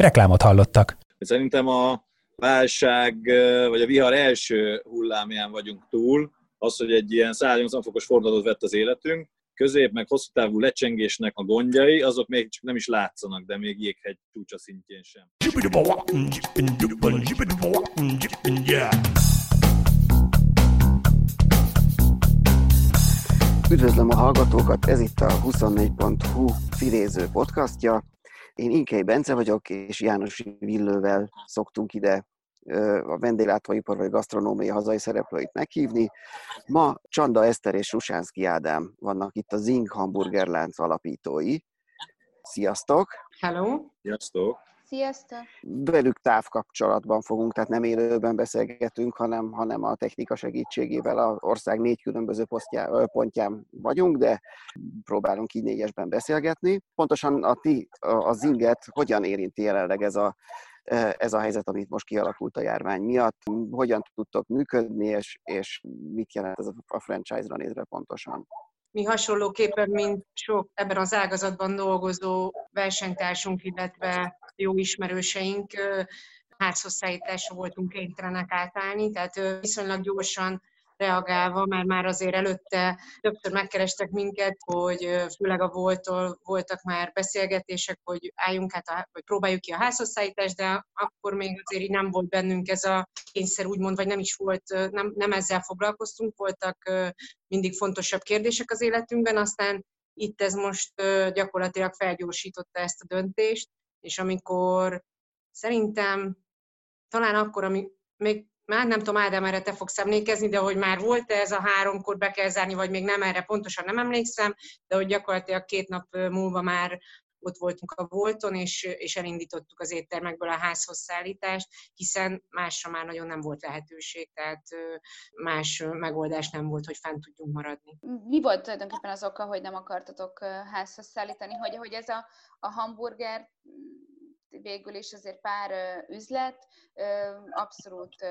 Reklámot hallottak. Szerintem a válság, vagy a vihar első hullámján vagyunk túl, az, hogy egy ilyen 180 fokos fordulatot vett az életünk, közép meg hosszú távú lecsengésnek a gondjai, azok még csak nem is látszanak, de még jéghegy csúcsa szintjén sem. Üdvözlöm a hallgatókat, ez itt a 24.hu filéző podcastja. Én Inkei Bence vagyok, és János Villővel szoktunk ide a vendéglátóipar vagy gasztronómia hazai szereplőit meghívni. Ma Csanda Eszter és Rusánszki Ádám vannak itt a Zing hamburgerlánc alapítói. Sziasztok! Hello! Sziasztok! Sziasztok! Velük távkapcsolatban fogunk, tehát nem élőben beszélgetünk, hanem, hanem a technika segítségével az ország négy különböző posztjá, pontján vagyunk, de próbálunk így négyesben beszélgetni. Pontosan a ti, a Zinget hogyan érinti jelenleg ez a, ez a helyzet, amit most kialakult a járvány miatt, hogyan tudtok működni, és, és mit jelent ez a franchise-ra nézve pontosan? mi hasonlóképpen, mint sok ebben az ágazatban dolgozó versenytársunk, illetve jó ismerőseink, házhozszállításra voltunk kénytelenek átállni, tehát viszonylag gyorsan reagálva, mert már azért előtte többször megkerestek minket, hogy főleg a voltól voltak már beszélgetések, hogy álljunk át, a, vagy próbáljuk ki a házhozszállítást, de akkor még azért így nem volt bennünk ez a kényszer, úgymond, vagy nem is volt, nem, nem ezzel foglalkoztunk, voltak mindig fontosabb kérdések az életünkben, aztán itt ez most gyakorlatilag felgyorsította ezt a döntést, és amikor szerintem talán akkor, ami még már nem tudom, Ádám, erre te fogsz emlékezni, de hogy már volt-e ez a háromkor be kell zárni, vagy még nem erre pontosan nem emlékszem, de hogy gyakorlatilag két nap múlva már ott voltunk a Volton, és, és elindítottuk az éttermekből a házhoz szállítást, hiszen másra már nagyon nem volt lehetőség, tehát más megoldás nem volt, hogy fent tudjunk maradni. Mi volt tulajdonképpen az oka, hogy nem akartatok házhoz szállítani, hogy, hogy ez a, a hamburger végül is azért pár üzlet, abszolút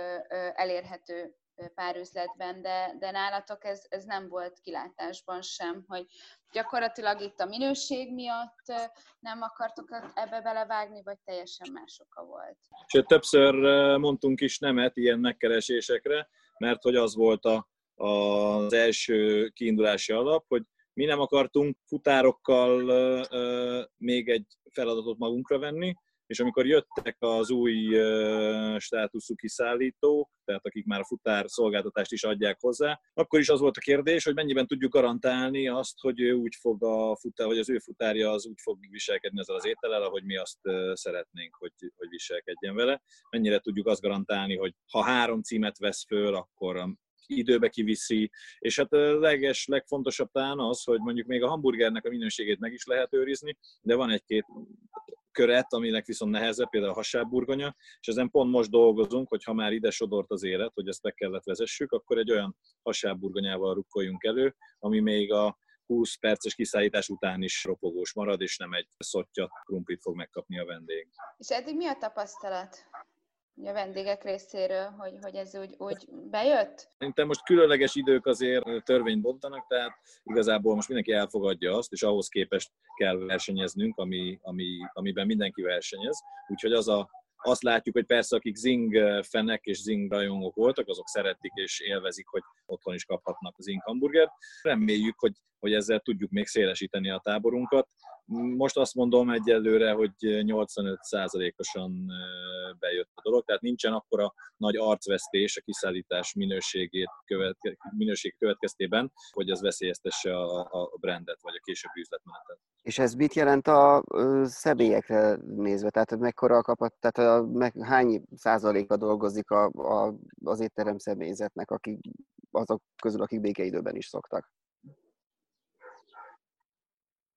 elérhető pár üzletben, de, de nálatok ez, ez nem volt kilátásban sem, hogy gyakorlatilag itt a minőség miatt nem akartok ebbe belevágni, vagy teljesen más oka volt? Sőt, többször mondtunk is nemet ilyen megkeresésekre, mert hogy az volt a, az első kiindulási alap, hogy mi nem akartunk futárokkal még egy feladatot magunkra venni, és amikor jöttek az új státuszú kiszállítók, tehát akik már a futár szolgáltatást is adják hozzá, akkor is az volt a kérdés, hogy mennyiben tudjuk garantálni azt, hogy ő úgy fog a futár, vagy az ő futárja az úgy fog viselkedni ezzel az étellel, ahogy mi azt szeretnénk, hogy, hogy viselkedjen vele. Mennyire tudjuk azt garantálni, hogy ha három címet vesz föl, akkor időbe kiviszi, és hát a leges, legfontosabb talán az, hogy mondjuk még a hamburgernek a minőségét meg is lehet őrizni, de van egy-két köret, aminek viszont nehezebb, például a hasábburgonya, és ezen pont most dolgozunk, hogy ha már ide sodort az élet, hogy ezt be kellett vezessük, akkor egy olyan hasábburgonyával rukkoljunk elő, ami még a 20 perces kiszállítás után is ropogós marad, és nem egy szottya krumplit fog megkapni a vendég. És eddig mi a tapasztalat? A vendégek részéről, hogy, hogy ez úgy, úgy bejött? Szerintem most különleges idők azért törvényt bontanak, tehát igazából most mindenki elfogadja azt, és ahhoz képest kell versenyeznünk, ami, ami, amiben mindenki versenyez. Úgyhogy az a azt látjuk, hogy persze akik zing fenek és zing rajongók voltak, azok szeretik és élvezik, hogy otthon is kaphatnak zing hamburgert. Reméljük, hogy, hogy ezzel tudjuk még szélesíteni a táborunkat. Most azt mondom egyelőre, hogy 85%-osan bejött a dolog, tehát nincsen akkora nagy arcvesztés a kiszállítás minőségét követ, minőség következtében, hogy ez veszélyeztesse a, a brandet, vagy a későbbi üzletmenetet. És ez mit jelent a személyekre nézve? Tehát mekkora a kapat, tehát a, meg, hány százaléka dolgozik a, a, az étterem személyzetnek, akik, azok közül, akik békeidőben is szoktak?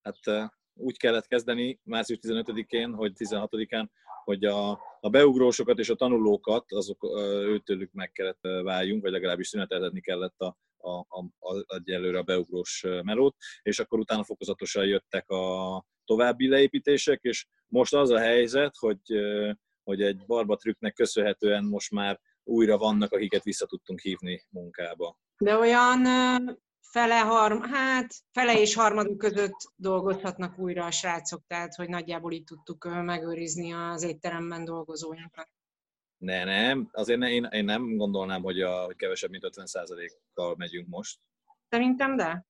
Hát úgy kellett kezdeni március 15-én, hogy 16-án hogy a, a beugrósokat és a tanulókat, azok őtőlük meg kellett váljunk, vagy legalábbis szüneteltetni kellett a, a, a, egyelőre a beugrós melót, és akkor utána fokozatosan jöttek a további leépítések, és most az a helyzet, hogy, hogy egy barbatrükknek köszönhetően most már újra vannak, akiket vissza tudtunk hívni munkába. De olyan fele, harm, hát fele és harmaduk között dolgozhatnak újra a srácok, tehát hogy nagyjából így tudtuk megőrizni az étteremben dolgozóinkat. Ne, nem, azért ne, én, én nem gondolnám, hogy, a, hogy kevesebb, mint 50%-kal megyünk most. Szerintem de.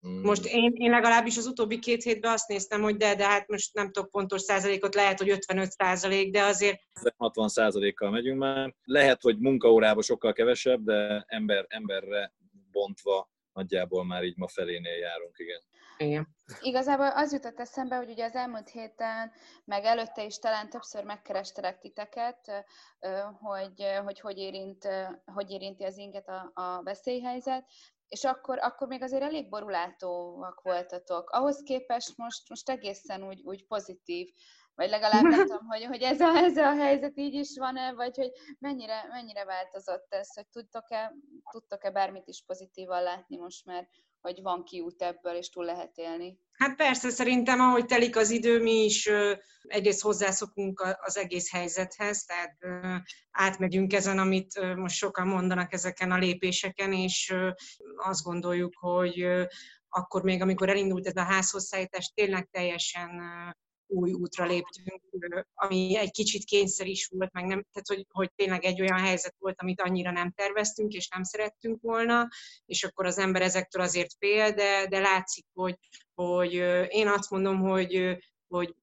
Hmm. Most én, én legalábbis az utóbbi két hétben azt néztem, hogy de, de hát most nem tudok pontos százalékot, lehet, hogy 55 százalék, de azért... 60 százalékkal megyünk már. Lehet, hogy munkaórában sokkal kevesebb, de ember, emberre bontva nagyjából már így ma felénél járunk, igen. Igen. Igazából az jutott eszembe, hogy ugye az elmúlt héten, meg előtte is talán többször megkerestelek titeket, hogy hogy, hogy, érint, hogy érinti az inget a, a veszélyhelyzet, és akkor, akkor még azért elég borulátóak voltatok. Ahhoz képest most, most egészen úgy, úgy pozitív, vagy legalább nem tudom, hogy, hogy ez, a, ez a helyzet így is van-e, vagy hogy mennyire, mennyire változott ez, hogy tudtok-e, tudtok-e bármit is pozitívan látni most már, hogy van kiút ebből, és túl lehet élni? Hát persze, szerintem ahogy telik az idő, mi is egyrészt hozzászokunk az egész helyzethez, tehát átmegyünk ezen, amit most sokan mondanak ezeken a lépéseken, és azt gondoljuk, hogy akkor még, amikor elindult ez a házhozszállítás, tényleg teljesen új útra léptünk, ami egy kicsit kényszer is volt, meg nem, tehát hogy, hogy tényleg egy olyan helyzet volt, amit annyira nem terveztünk, és nem szerettünk volna, és akkor az ember ezektől azért fél, de, de látszik, hogy, hogy én azt mondom, hogy, hogy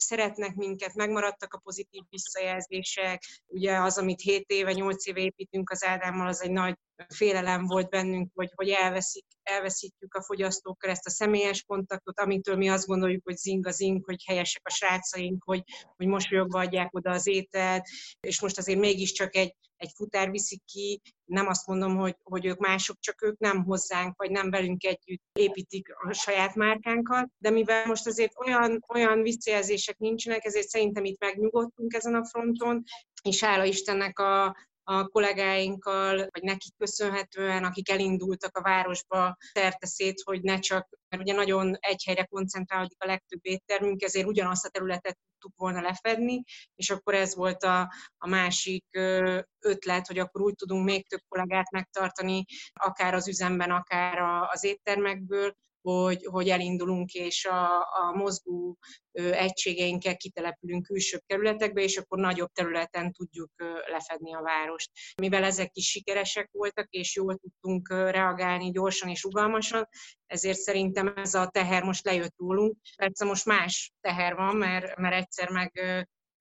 szeretnek minket, megmaradtak a pozitív visszajelzések. Ugye az, amit 7 éve, 8 éve építünk az Ádámmal, az egy nagy félelem volt bennünk, hogy, hogy elveszik, elveszítjük a fogyasztókkal ezt a személyes kontaktot, amitől mi azt gondoljuk, hogy zing a zing, hogy helyesek a srácaink, hogy, hogy mosolyogva adják oda az ételt, és most azért mégiscsak egy, egy futár viszik ki, nem azt mondom, hogy, hogy ők mások, csak ők nem hozzánk, vagy nem velünk együtt építik a saját márkánkat, de mivel most azért olyan, olyan visszajelzések nincsenek, ezért szerintem itt megnyugodtunk ezen a fronton, és hála Istennek a, a kollégáinkkal, vagy nekik köszönhetően, akik elindultak a városba szerteszét, hogy ne csak, mert ugye nagyon egy helyre koncentrálódik a legtöbb éttermünk, ezért ugyanazt a területet tudtuk volna lefedni, és akkor ez volt a, a másik ötlet, hogy akkor úgy tudunk még több kollégát megtartani, akár az üzemben, akár az éttermekből, hogy, hogy elindulunk, és a, a mozgó egységeinkkel kitelepülünk külső kerületekbe, és akkor nagyobb területen tudjuk lefedni a várost. Mivel ezek is sikeresek voltak, és jól tudtunk reagálni gyorsan és rugalmasan, ezért szerintem ez a teher most lejött rólunk. Persze most más teher van, mert, mert egyszer meg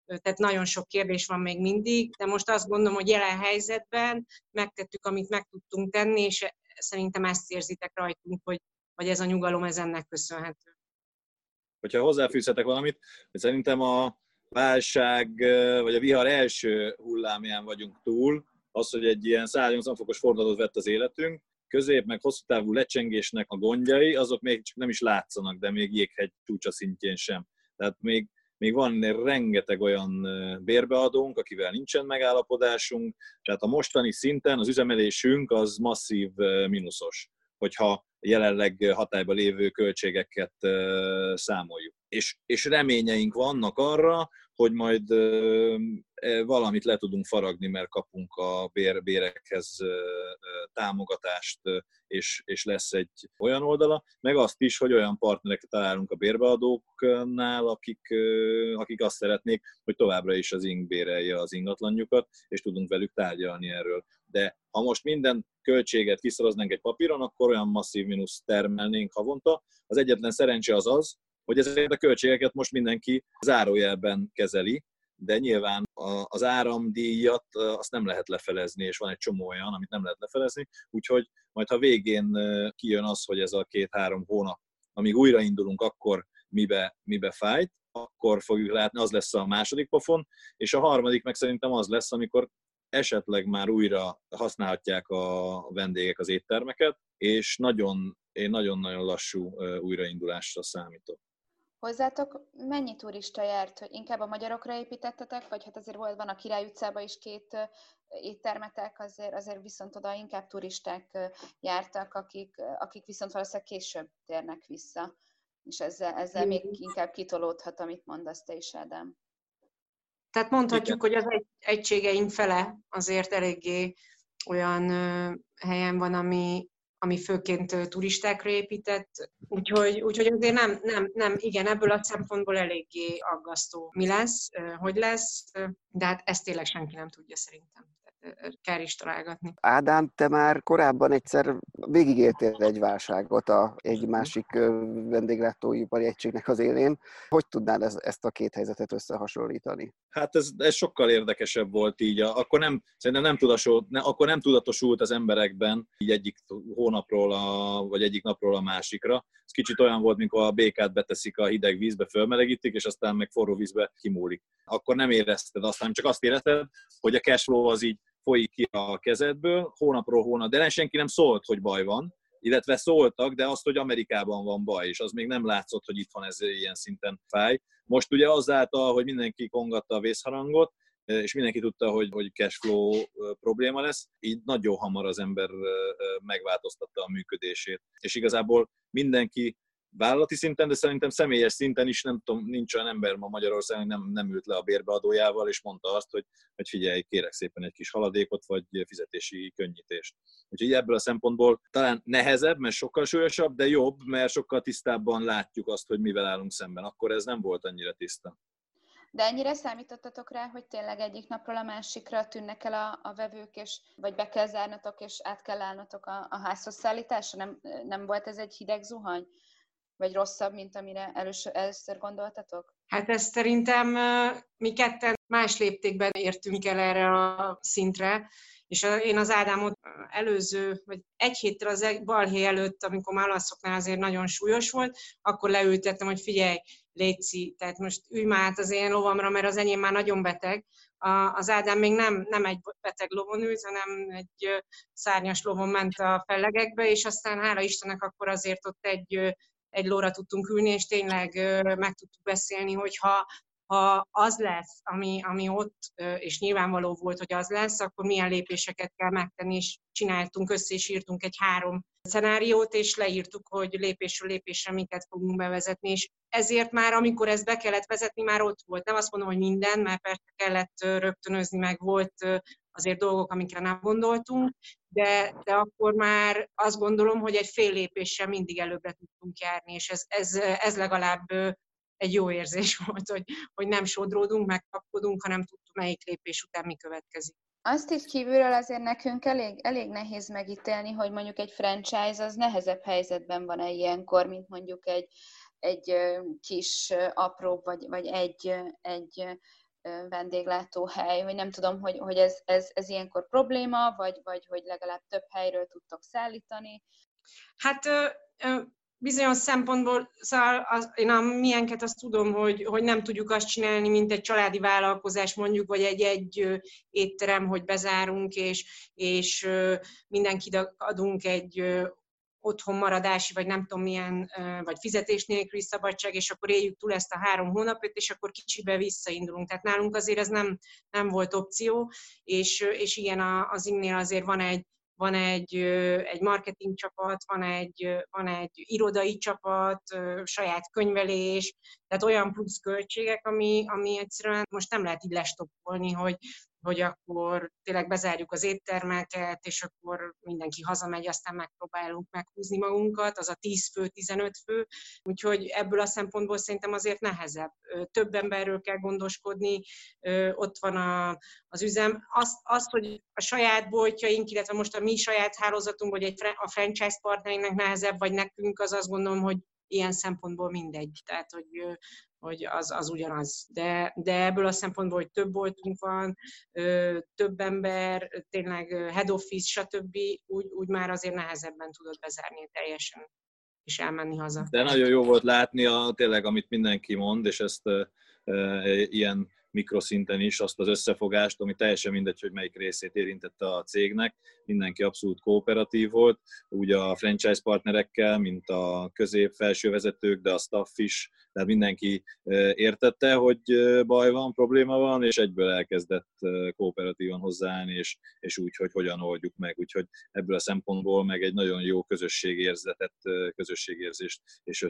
tehát nagyon sok kérdés van még mindig, de most azt gondolom, hogy jelen helyzetben megtettük, amit meg tudtunk tenni, és szerintem ezt érzitek rajtunk, hogy vagy ez a nyugalom ez ennek köszönhető. Hogyha hozzáfűzhetek valamit, hogy szerintem a válság, vagy a vihar első hullámján vagyunk túl, az, hogy egy ilyen 180 fokos fordulatot vett az életünk, közép meg hosszú távú lecsengésnek a gondjai, azok még csak nem is látszanak, de még jéghegy csúcsa szintjén sem. Tehát még, még van rengeteg olyan bérbeadónk, akivel nincsen megállapodásunk, tehát a mostani szinten az üzemelésünk az masszív mínuszos hogyha jelenleg hatályban lévő költségeket számoljuk. És, és reményeink vannak arra, hogy majd e, valamit le tudunk faragni, mert kapunk a bér, bérekhez támogatást, és, és lesz egy olyan oldala, meg azt is, hogy olyan partnereket találunk a bérbeadóknál, akik, akik azt szeretnék, hogy továbbra is az ing bérelje az ingatlanjukat, és tudunk velük tárgyalni erről. De ha most minden költséget kiszoroznánk egy papíron, akkor olyan masszív mínusz termelnénk havonta. Az egyetlen szerencse az az, hogy ezeket a költségeket most mindenki zárójelben kezeli, de nyilván az áramdíjat azt nem lehet lefelezni, és van egy csomó olyan, amit nem lehet lefelezni, úgyhogy majd ha végén kijön az, hogy ez a két-három hónap, amíg újraindulunk, akkor mibe, mibe fájt, akkor fogjuk látni, az lesz a második pofon, és a harmadik meg szerintem az lesz, amikor esetleg már újra használhatják a vendégek az éttermeket, és nagyon, én nagyon-nagyon lassú újraindulásra számítok. Hozzátok mennyi turista járt, hogy inkább a magyarokra építettetek, vagy hát azért volt, van a Király utcában is két éttermetek, azért, azért viszont oda inkább turisták jártak, akik, akik viszont valószínűleg később térnek vissza. És ezzel, ezzel még inkább kitolódhat, amit mondasz te is, Ádám. Tehát mondhatjuk, Igen. hogy az egy, egységeink fele azért eléggé olyan helyen van, ami, ami főként turistákra épített, úgyhogy, úgyhogy azért nem, nem, nem, igen, ebből a szempontból eléggé aggasztó mi lesz, hogy lesz, de hát ezt tényleg senki nem tudja szerintem kell is találgatni. Ádám, te már korábban egyszer végigéltél egy válságot a, egy másik vendéglátóipari egységnek az élén. Hogy tudnád ez, ezt a két helyzetet összehasonlítani? Hát ez, ez sokkal érdekesebb volt így. Akkor nem, szerintem nem tudatosult, ne, akkor nem tudatosult az emberekben így egyik hónapról, a, vagy egyik napról a másikra. Ez kicsit olyan volt, mikor a békát beteszik a hideg vízbe, fölmelegítik, és aztán meg forró vízbe kimúlik. Akkor nem érezted azt, hanem csak azt érezted, hogy a cashflow az így folyik ki a kezedből, hónapról hónap, de nem senki nem szólt, hogy baj van, illetve szóltak, de azt, hogy Amerikában van baj, és az még nem látszott, hogy itt van ez ilyen szinten fáj. Most ugye azáltal, hogy mindenki kongatta a vészharangot, és mindenki tudta, hogy, hogy cashflow probléma lesz, így nagyon hamar az ember megváltoztatta a működését. És igazából mindenki vállalati szinten, de szerintem személyes szinten is nem tudom, nincs olyan ember ma Magyarországon, nem, nem ült le a bérbeadójával, és mondta azt, hogy, hogy figyelj, kérek szépen egy kis haladékot, vagy fizetési könnyítést. Úgyhogy ebből a szempontból talán nehezebb, mert sokkal súlyosabb, de jobb, mert sokkal tisztábban látjuk azt, hogy mivel állunk szemben. Akkor ez nem volt annyira tiszta. De ennyire számítottatok rá, hogy tényleg egyik napról a másikra tűnnek el a, a vevők, és vagy be kell zárnatok, és át kell állnatok a, a házhoz szállításra? Nem, nem volt ez egy hideg zuhany? Vagy rosszabb, mint amire először, először gondoltatok? Hát ezt szerintem mi ketten más léptékben értünk el erre a szintre, és én az Ádámot előző, vagy egy héttel az e- balhé előtt, amikor már alaszoknál azért nagyon súlyos volt, akkor leültettem, hogy figyelj, Léci, tehát most ülj már át az én lovamra, mert az enyém már nagyon beteg. A, az Ádám még nem, nem egy beteg lovon ült, hanem egy szárnyas lovon ment a fellegekbe, és aztán hála Istennek akkor azért ott egy egy lóra tudtunk ülni, és tényleg meg tudtuk beszélni, hogy ha, az lesz, ami, ami ott, és nyilvánvaló volt, hogy az lesz, akkor milyen lépéseket kell megtenni, és csináltunk össze, és írtunk egy három szenáriót, és leírtuk, hogy lépésről lépésre miket fogunk bevezetni, és ezért már, amikor ezt be kellett vezetni, már ott volt. Nem azt mondom, hogy minden, mert persze kellett rögtönözni, meg volt azért dolgok, amikre nem gondoltunk, de, de akkor már azt gondolom, hogy egy fél lépéssel mindig előbbre tudtunk járni, és ez, ez, ez legalább egy jó érzés volt, hogy, hogy nem sodródunk, megkapkodunk, hanem tudtuk, melyik lépés után mi következik. Azt itt kívülről azért nekünk elég, elég nehéz megítélni, hogy mondjuk egy franchise az nehezebb helyzetben van-e ilyenkor, mint mondjuk egy, egy kis apró, vagy, vagy egy, egy vendéglátóhely, vagy nem tudom, hogy, hogy ez, ez, ez ilyenkor probléma, vagy, vagy hogy legalább több helyről tudtok szállítani? Hát bizonyos szempontból, szóval az, én a milyenket azt tudom, hogy, hogy nem tudjuk azt csinálni, mint egy családi vállalkozás mondjuk, vagy egy, egy étterem, hogy bezárunk, és, és mindenkinek adunk egy otthon maradási, vagy nem tudom milyen, vagy fizetés nélküli szabadság, és akkor éljük túl ezt a három hónapot, és akkor kicsibe visszaindulunk. Tehát nálunk azért ez nem, nem volt opció, és, és igen, az imnél azért van egy, van egy, egy marketing csapat, van egy, van egy irodai csapat, saját könyvelés, tehát olyan plusz költségek, ami, ami egyszerűen most nem lehet így lestoppolni, hogy, hogy akkor tényleg bezárjuk az éttermeket, és akkor mindenki hazamegy, aztán megpróbálunk meghúzni magunkat, az a 10 fő, 15 fő, úgyhogy ebből a szempontból szerintem azért nehezebb. Több emberről kell gondoskodni, ott van a, az üzem. Azt, azt, hogy a saját boltjaink, illetve most a mi saját hálózatunk, vagy egy, a franchise partnerinknek nehezebb, vagy nekünk, az azt gondolom, hogy ilyen szempontból mindegy. Tehát, hogy hogy az, az ugyanaz. De, de ebből a szempontból, hogy több voltunk van, több ember, tényleg head office, stb., úgy, úgy már azért nehezebben tudod bezárni teljesen és elmenni haza. De nagyon jó volt látni a, tényleg, amit mindenki mond, és ezt e, ilyen mikroszinten is azt az összefogást, ami teljesen mindegy, hogy melyik részét érintette a cégnek. Mindenki abszolút kooperatív volt, úgy a franchise partnerekkel, mint a közép-felső vezetők, de a staff is, tehát mindenki értette, hogy baj van, probléma van, és egyből elkezdett kooperatívan hozzáállni, és, és úgy, hogy hogyan oldjuk meg. Úgyhogy ebből a szempontból meg egy nagyon jó közösségérzetet, közösségérzést és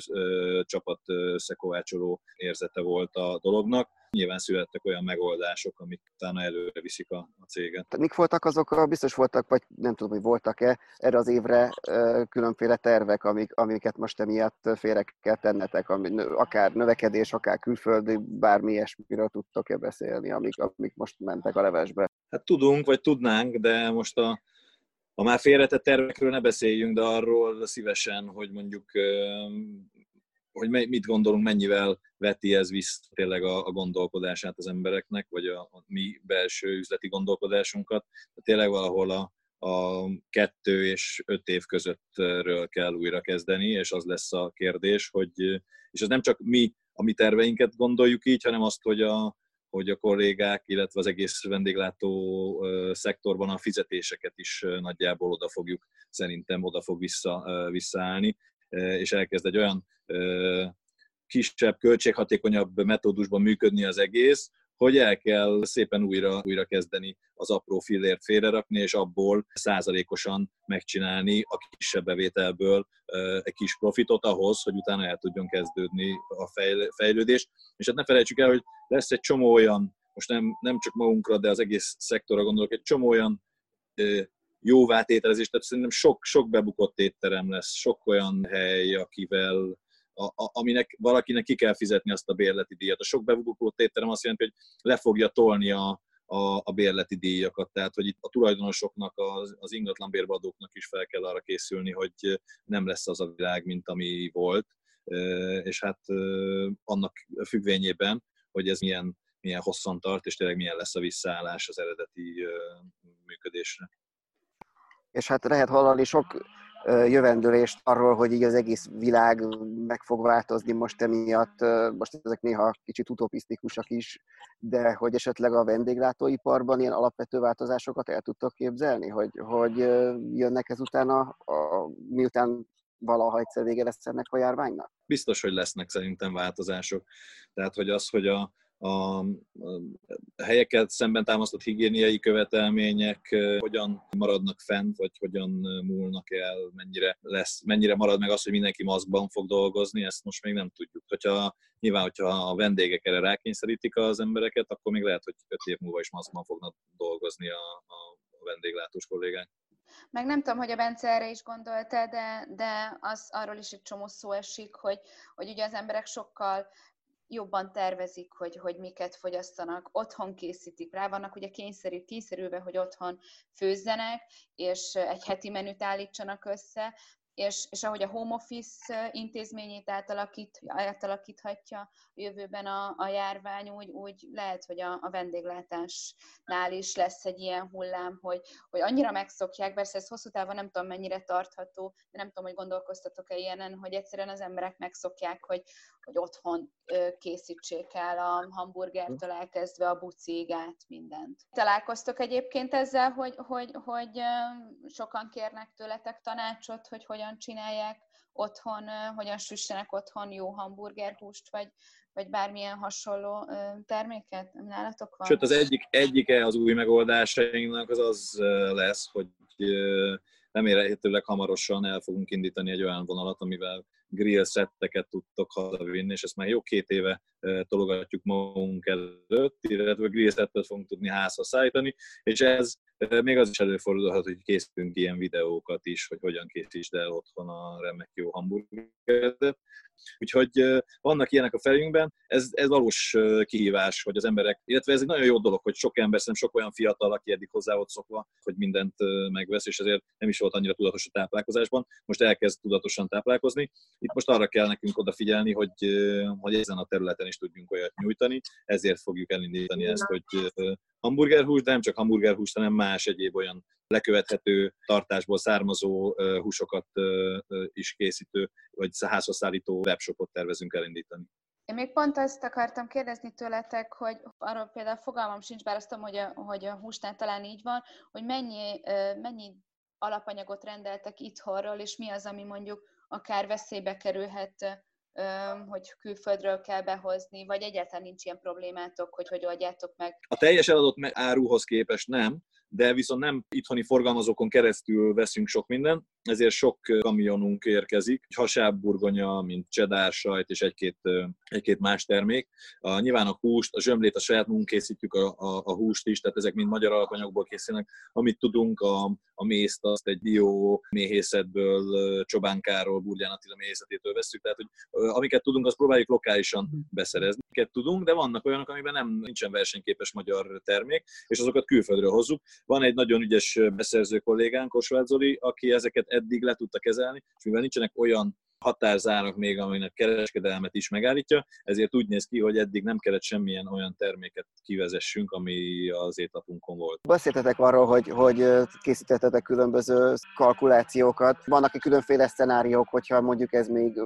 csapat összekovácsoló érzete volt a dolognak. Nyilván születtek olyan megoldások, amik utána előre viszik a, a céget. Tehát mik voltak azok, biztos voltak, vagy nem tudom, hogy voltak-e erre az évre különféle tervek, amik, amiket most emiatt félre kell tennetek, ami, akár növekedés, akár külföldi, bármi ilyesmiről tudtok-e beszélni, amik, amik most mentek a levesbe? Hát tudunk, vagy tudnánk, de most a, a már félretett tervekről ne beszéljünk, de arról szívesen, hogy mondjuk hogy mit gondolunk, mennyivel veti ez vissza tényleg a, a gondolkodását az embereknek, vagy a, a mi belső üzleti gondolkodásunkat. De tényleg valahol a, a kettő és öt év közöttről kell újra kezdeni, és az lesz a kérdés, hogy, és ez nem csak mi a mi terveinket gondoljuk így, hanem azt, hogy a, hogy a kollégák, illetve az egész vendéglátó szektorban a fizetéseket is nagyjából oda fogjuk, szerintem oda fog vissza, visszaállni, és elkezd egy olyan kisebb, költséghatékonyabb metódusban működni az egész, hogy el kell szépen újra, újra kezdeni az apró fillért félrerakni, és abból százalékosan megcsinálni a kisebb bevételből egy kis profitot ahhoz, hogy utána el tudjon kezdődni a fejlődés. És hát ne felejtsük el, hogy lesz egy csomó olyan, most nem, nem csak magunkra, de az egész szektorra gondolok, egy csomó olyan jóvá tételezés, tehát szerintem sok, sok bebukott étterem lesz, sok olyan hely, akivel a, a, aminek valakinek ki kell fizetni azt a bérleti díjat. A sok bebukott étterem azt jelenti, hogy le fogja tolni a, a, a bérleti díjakat. Tehát, hogy itt a tulajdonosoknak, az, az ingatlanbérbadóknak is fel kell arra készülni, hogy nem lesz az a világ, mint ami volt. És hát annak függvényében, hogy ez milyen, milyen hosszan tart, és tényleg milyen lesz a visszaállás az eredeti működésre és hát lehet hallani sok jövendőlést arról, hogy így az egész világ meg fog változni most emiatt, most ezek néha kicsit utopisztikusak is, de hogy esetleg a vendéglátóiparban ilyen alapvető változásokat el tudtok képzelni, hogy, hogy jönnek ezután, a, a, miután valaha egyszer vége lesz ennek a járványnak? Biztos, hogy lesznek szerintem változások. Tehát, hogy az, hogy a, a helyeket szemben támasztott higiéniai követelmények hogyan maradnak fent, vagy hogyan múlnak el, mennyire, lesz, mennyire marad meg az, hogy mindenki maszkban fog dolgozni, ezt most még nem tudjuk. Hogyha, nyilván, hogyha a vendégek erre rákényszerítik az embereket, akkor még lehet, hogy öt év múlva is maszkban fognak dolgozni a, a vendéglátós kollégák. Meg nem tudom, hogy a Bence erre is gondolta, de, de az arról is egy csomó szó esik, hogy, hogy ugye az emberek sokkal jobban tervezik, hogy, hogy miket fogyasztanak, otthon készítik, rá vannak ugye kényszerű, kényszerülve, hogy otthon főzzenek, és egy heti menüt állítsanak össze, és, és ahogy a home office intézményét átalakít, átalakíthatja a jövőben a, a járvány, úgy, úgy lehet, hogy a, a vendéglátásnál is lesz egy ilyen hullám, hogy, hogy annyira megszokják, persze ez hosszú távon nem tudom mennyire tartható, de nem tudom, hogy gondolkoztatok-e ilyenen, hogy egyszerűen az emberek megszokják, hogy, hogy otthon készítsék el a hamburgertől elkezdve a bucig át mindent. Találkoztok egyébként ezzel, hogy, hogy, hogy sokan kérnek tőletek tanácsot, hogy hogyan csinálják otthon, hogyan süssenek otthon jó hamburgerhúst, vagy, vagy bármilyen hasonló terméket? Nálatok van? Sőt, az egyik, egyike az új megoldásainknak az az lesz, hogy remélhetőleg hamarosan el fogunk indítani egy olyan vonalat, amivel grill szetteket tudtok hazavinni, és ezt már jó két éve tologatjuk magunk előtt, illetve grill szettet fogunk tudni házhoz szállítani, és ez még az is előfordulhat, hogy készítünk ilyen videókat is, hogy hogyan készítsd el otthon a remek jó hamburgeret. Úgyhogy vannak ilyenek a fejünkben, ez, ez valós kihívás, hogy az emberek, illetve ez egy nagyon jó dolog, hogy sok ember, szerintem sok olyan fiatal, aki eddig hozzá volt szokva, hogy mindent megvesz, és ezért nem is volt annyira tudatos a táplálkozásban, most elkezd tudatosan táplálkozni. Itt most arra kell nekünk odafigyelni, hogy, hogy ezen a területen is tudjunk olyat nyújtani, ezért fogjuk elindítani ezt, hogy hamburgerhús, de nem csak hamburgerhús, hanem más egyéb olyan lekövethető tartásból származó húsokat is készítő, vagy házhoz webshopot tervezünk elindítani. Én még pont ezt akartam kérdezni tőletek, hogy arról például fogalmam sincs, bár azt tudom, hogy a, hogy a húsnál talán így van, hogy mennyi, mennyi alapanyagot rendeltek itthonról, és mi az, ami mondjuk akár veszélybe kerülhet, hogy külföldről kell behozni, vagy egyáltalán nincs ilyen problémátok, hogy hogy oldjátok meg? A teljes eladott áruhoz képest nem, de viszont nem itthoni forgalmazókon keresztül veszünk sok mindent, ezért sok kamionunk érkezik, hasábburgonya, mint csedár, sajt és egy-két, egy-két más termék. A, nyilván a húst, a zsömlét, a saját munkunk készítjük a, a, a húst is, tehát ezek mind magyar alapanyagból készülnek. Amit tudunk, a, a mészt azt egy bio méhészetből, Csobánkáról, Burgyán Attila méhészetétől veszük, tehát hogy amiket tudunk, azt próbáljuk lokálisan mhm. beszerezni. Amiket tudunk, de vannak olyanok, amiben nem nincsen versenyképes magyar termék, és azokat külföldről hozzuk. Van egy nagyon ügyes beszerző kollégánk, Kosváth Zoli, aki ezeket eddig le tudta kezelni, és mivel nincsenek olyan határzárak még, aminek kereskedelmet is megállítja, ezért úgy néz ki, hogy eddig nem kellett semmilyen olyan terméket kivezessünk, ami az étlapunkon volt. Beszéltetek arról, hogy, hogy készítettetek különböző kalkulációkat. Vannak-e különféle szenáriók, hogyha mondjuk ez még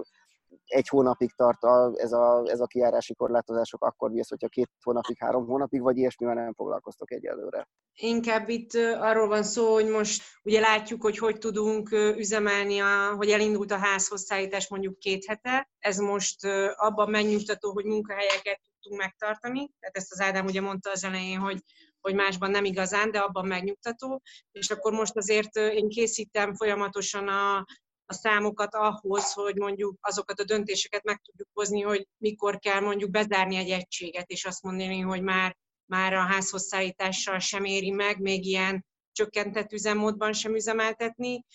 egy hónapig tart a, ez, a, ez a kiárási korlátozások, akkor mi az, hogyha két hónapig, három hónapig, vagy ilyesmivel nem foglalkoztok egyelőre? Inkább itt arról van szó, hogy most ugye látjuk, hogy hogy tudunk üzemelni, a, hogy elindult a házhoz szállítás mondjuk két hete. Ez most abban megnyugtató, hogy munkahelyeket tudtunk megtartani. Tehát ezt az Ádám ugye mondta az elején, hogy hogy másban nem igazán, de abban megnyugtató. És akkor most azért én készítem folyamatosan a, a számokat ahhoz, hogy mondjuk azokat a döntéseket meg tudjuk hozni, hogy mikor kell mondjuk bezárni egy egységet, és azt mondani, hogy már, már a házhoz szállítással sem éri meg, még ilyen csökkentett üzemmódban sem üzemeltetni,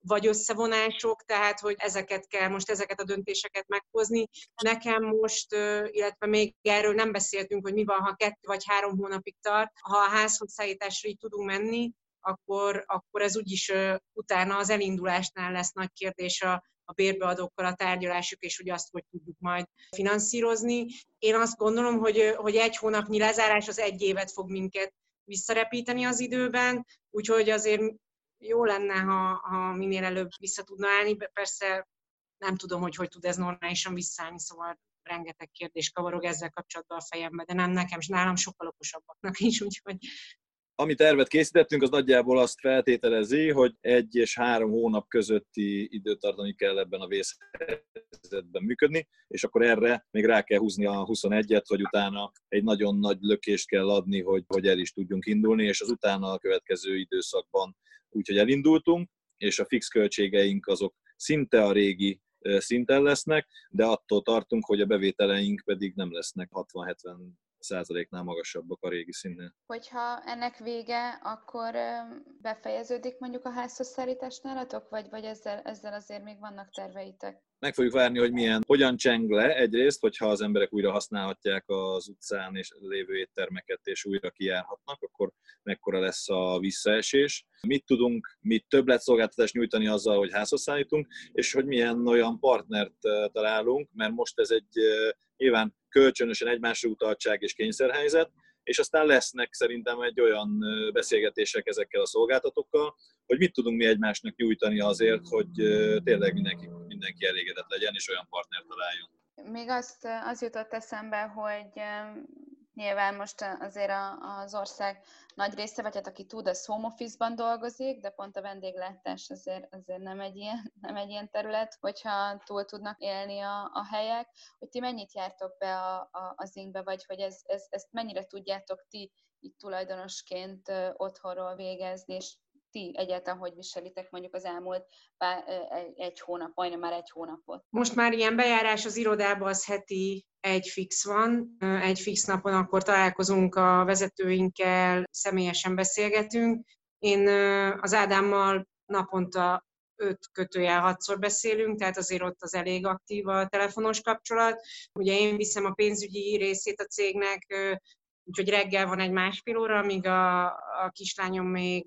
vagy összevonások, tehát hogy ezeket kell most, ezeket a döntéseket meghozni. Nekem most, illetve még erről nem beszéltünk, hogy mi van, ha kettő vagy három hónapig tart, ha a házhoz szállításra így tudunk menni, akkor, akkor ez úgyis utána az elindulásnál lesz nagy kérdés a, a bérbeadókkal a tárgyalásuk, és hogy azt hogy tudjuk majd finanszírozni. Én azt gondolom, hogy, hogy egy hónapnyi lezárás az egy évet fog minket visszarepíteni az időben, úgyhogy azért jó lenne, ha, ha minél előbb vissza tudna állni. Persze nem tudom, hogy hogy tud ez normálisan visszaállni, szóval rengeteg kérdés kavarog ezzel kapcsolatban a fejembe, de nem nekem, és nálam sokkal okosabbaknak is, úgyhogy ami tervet készítettünk, az nagyjából azt feltételezi, hogy egy és három hónap közötti időtartani kell ebben a vészhelyzetben működni, és akkor erre még rá kell húzni a 21-et, hogy utána egy nagyon nagy lökést kell adni, hogy, hogy el is tudjunk indulni, és az utána a következő időszakban úgyhogy elindultunk, és a fix költségeink azok szinte a régi szinten lesznek, de attól tartunk, hogy a bevételeink pedig nem lesznek 60-70 százaléknál magasabbak a régi színnél. Hogyha ennek vége, akkor befejeződik mondjuk a házhoz szállítás nálatok, vagy, vagy ezzel, ezzel azért még vannak terveitek? Meg fogjuk várni, hogy milyen, hogyan cseng le egyrészt, hogyha az emberek újra használhatják az utcán és lévő éttermeket, és újra kijárhatnak, akkor mekkora lesz a visszaesés. Mit tudunk, mit többletszolgáltatást nyújtani azzal, hogy házhoz szállítunk, és hogy milyen olyan partnert találunk, mert most ez egy nyilván kölcsönösen egymásra utaltság és kényszerhelyzet, és aztán lesznek szerintem egy olyan beszélgetések ezekkel a szolgáltatókkal, hogy mit tudunk mi egymásnak nyújtani azért, hogy tényleg mindenki, mindenki elégedett legyen, és olyan partner találjon. Még azt, az jutott eszembe, hogy Nyilván most azért az ország nagy része, vagy hát aki tud, az home office-ban dolgozik, de pont a vendéglátás azért, azért nem, egy ilyen, nem egy ilyen terület, hogyha túl tudnak élni a, a helyek, hogy ti mennyit jártok be a, a, az ingbe, vagy hogy ez, ez, ezt mennyire tudjátok ti itt tulajdonosként otthonról végezni, és ti egyáltalán hogy viselitek mondjuk az elmúlt pár, egy hónap, majdnem már egy hónapot? Most már ilyen bejárás az irodába az heti egy fix van, egy fix napon akkor találkozunk a vezetőinkkel, személyesen beszélgetünk. Én az Ádámmal naponta öt kötőjel hatszor beszélünk, tehát azért ott az elég aktív a telefonos kapcsolat. Ugye én viszem a pénzügyi részét a cégnek, úgyhogy reggel van egy másfél óra, amíg a, a kislányom még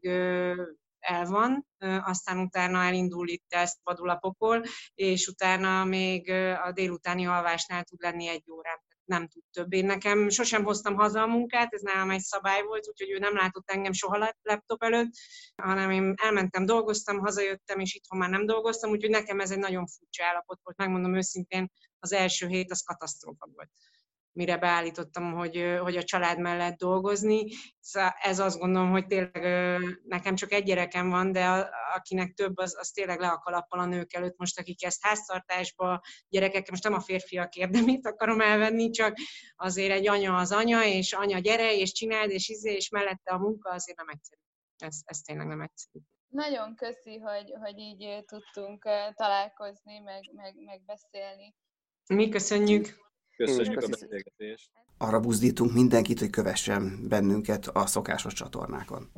el van, aztán utána elindul itt ezt a pokol, és utána még a délutáni alvásnál tud lenni egy órán. nem tud több. Én nekem sosem hoztam haza a munkát, ez nálam egy szabály volt, úgyhogy ő nem látott engem soha laptop előtt, hanem én elmentem, dolgoztam, hazajöttem, és itthon már nem dolgoztam, úgyhogy nekem ez egy nagyon furcsa állapot volt, megmondom őszintén, az első hét az katasztrófa volt mire beállítottam, hogy, hogy a család mellett dolgozni. Szóval ez azt gondolom, hogy tényleg nekem csak egy gyerekem van, de akinek több, az, az tényleg le a kalappal a nők előtt most, akik ezt háztartásba, gyerekek, most nem a férfiak érdemét akarom elvenni, csak azért egy anya az anya, és anya gyere, és csináld, és izé, és mellette a munka azért nem egyszerű. Ez, ez tényleg nem egyszerű. Nagyon köszi, hogy, hogy így tudtunk találkozni, meg, meg, meg beszélni. Mi köszönjük! Köszönjük a beszélgetést. Arra buzdítunk mindenkit, hogy kövessen bennünket a szokásos csatornákon.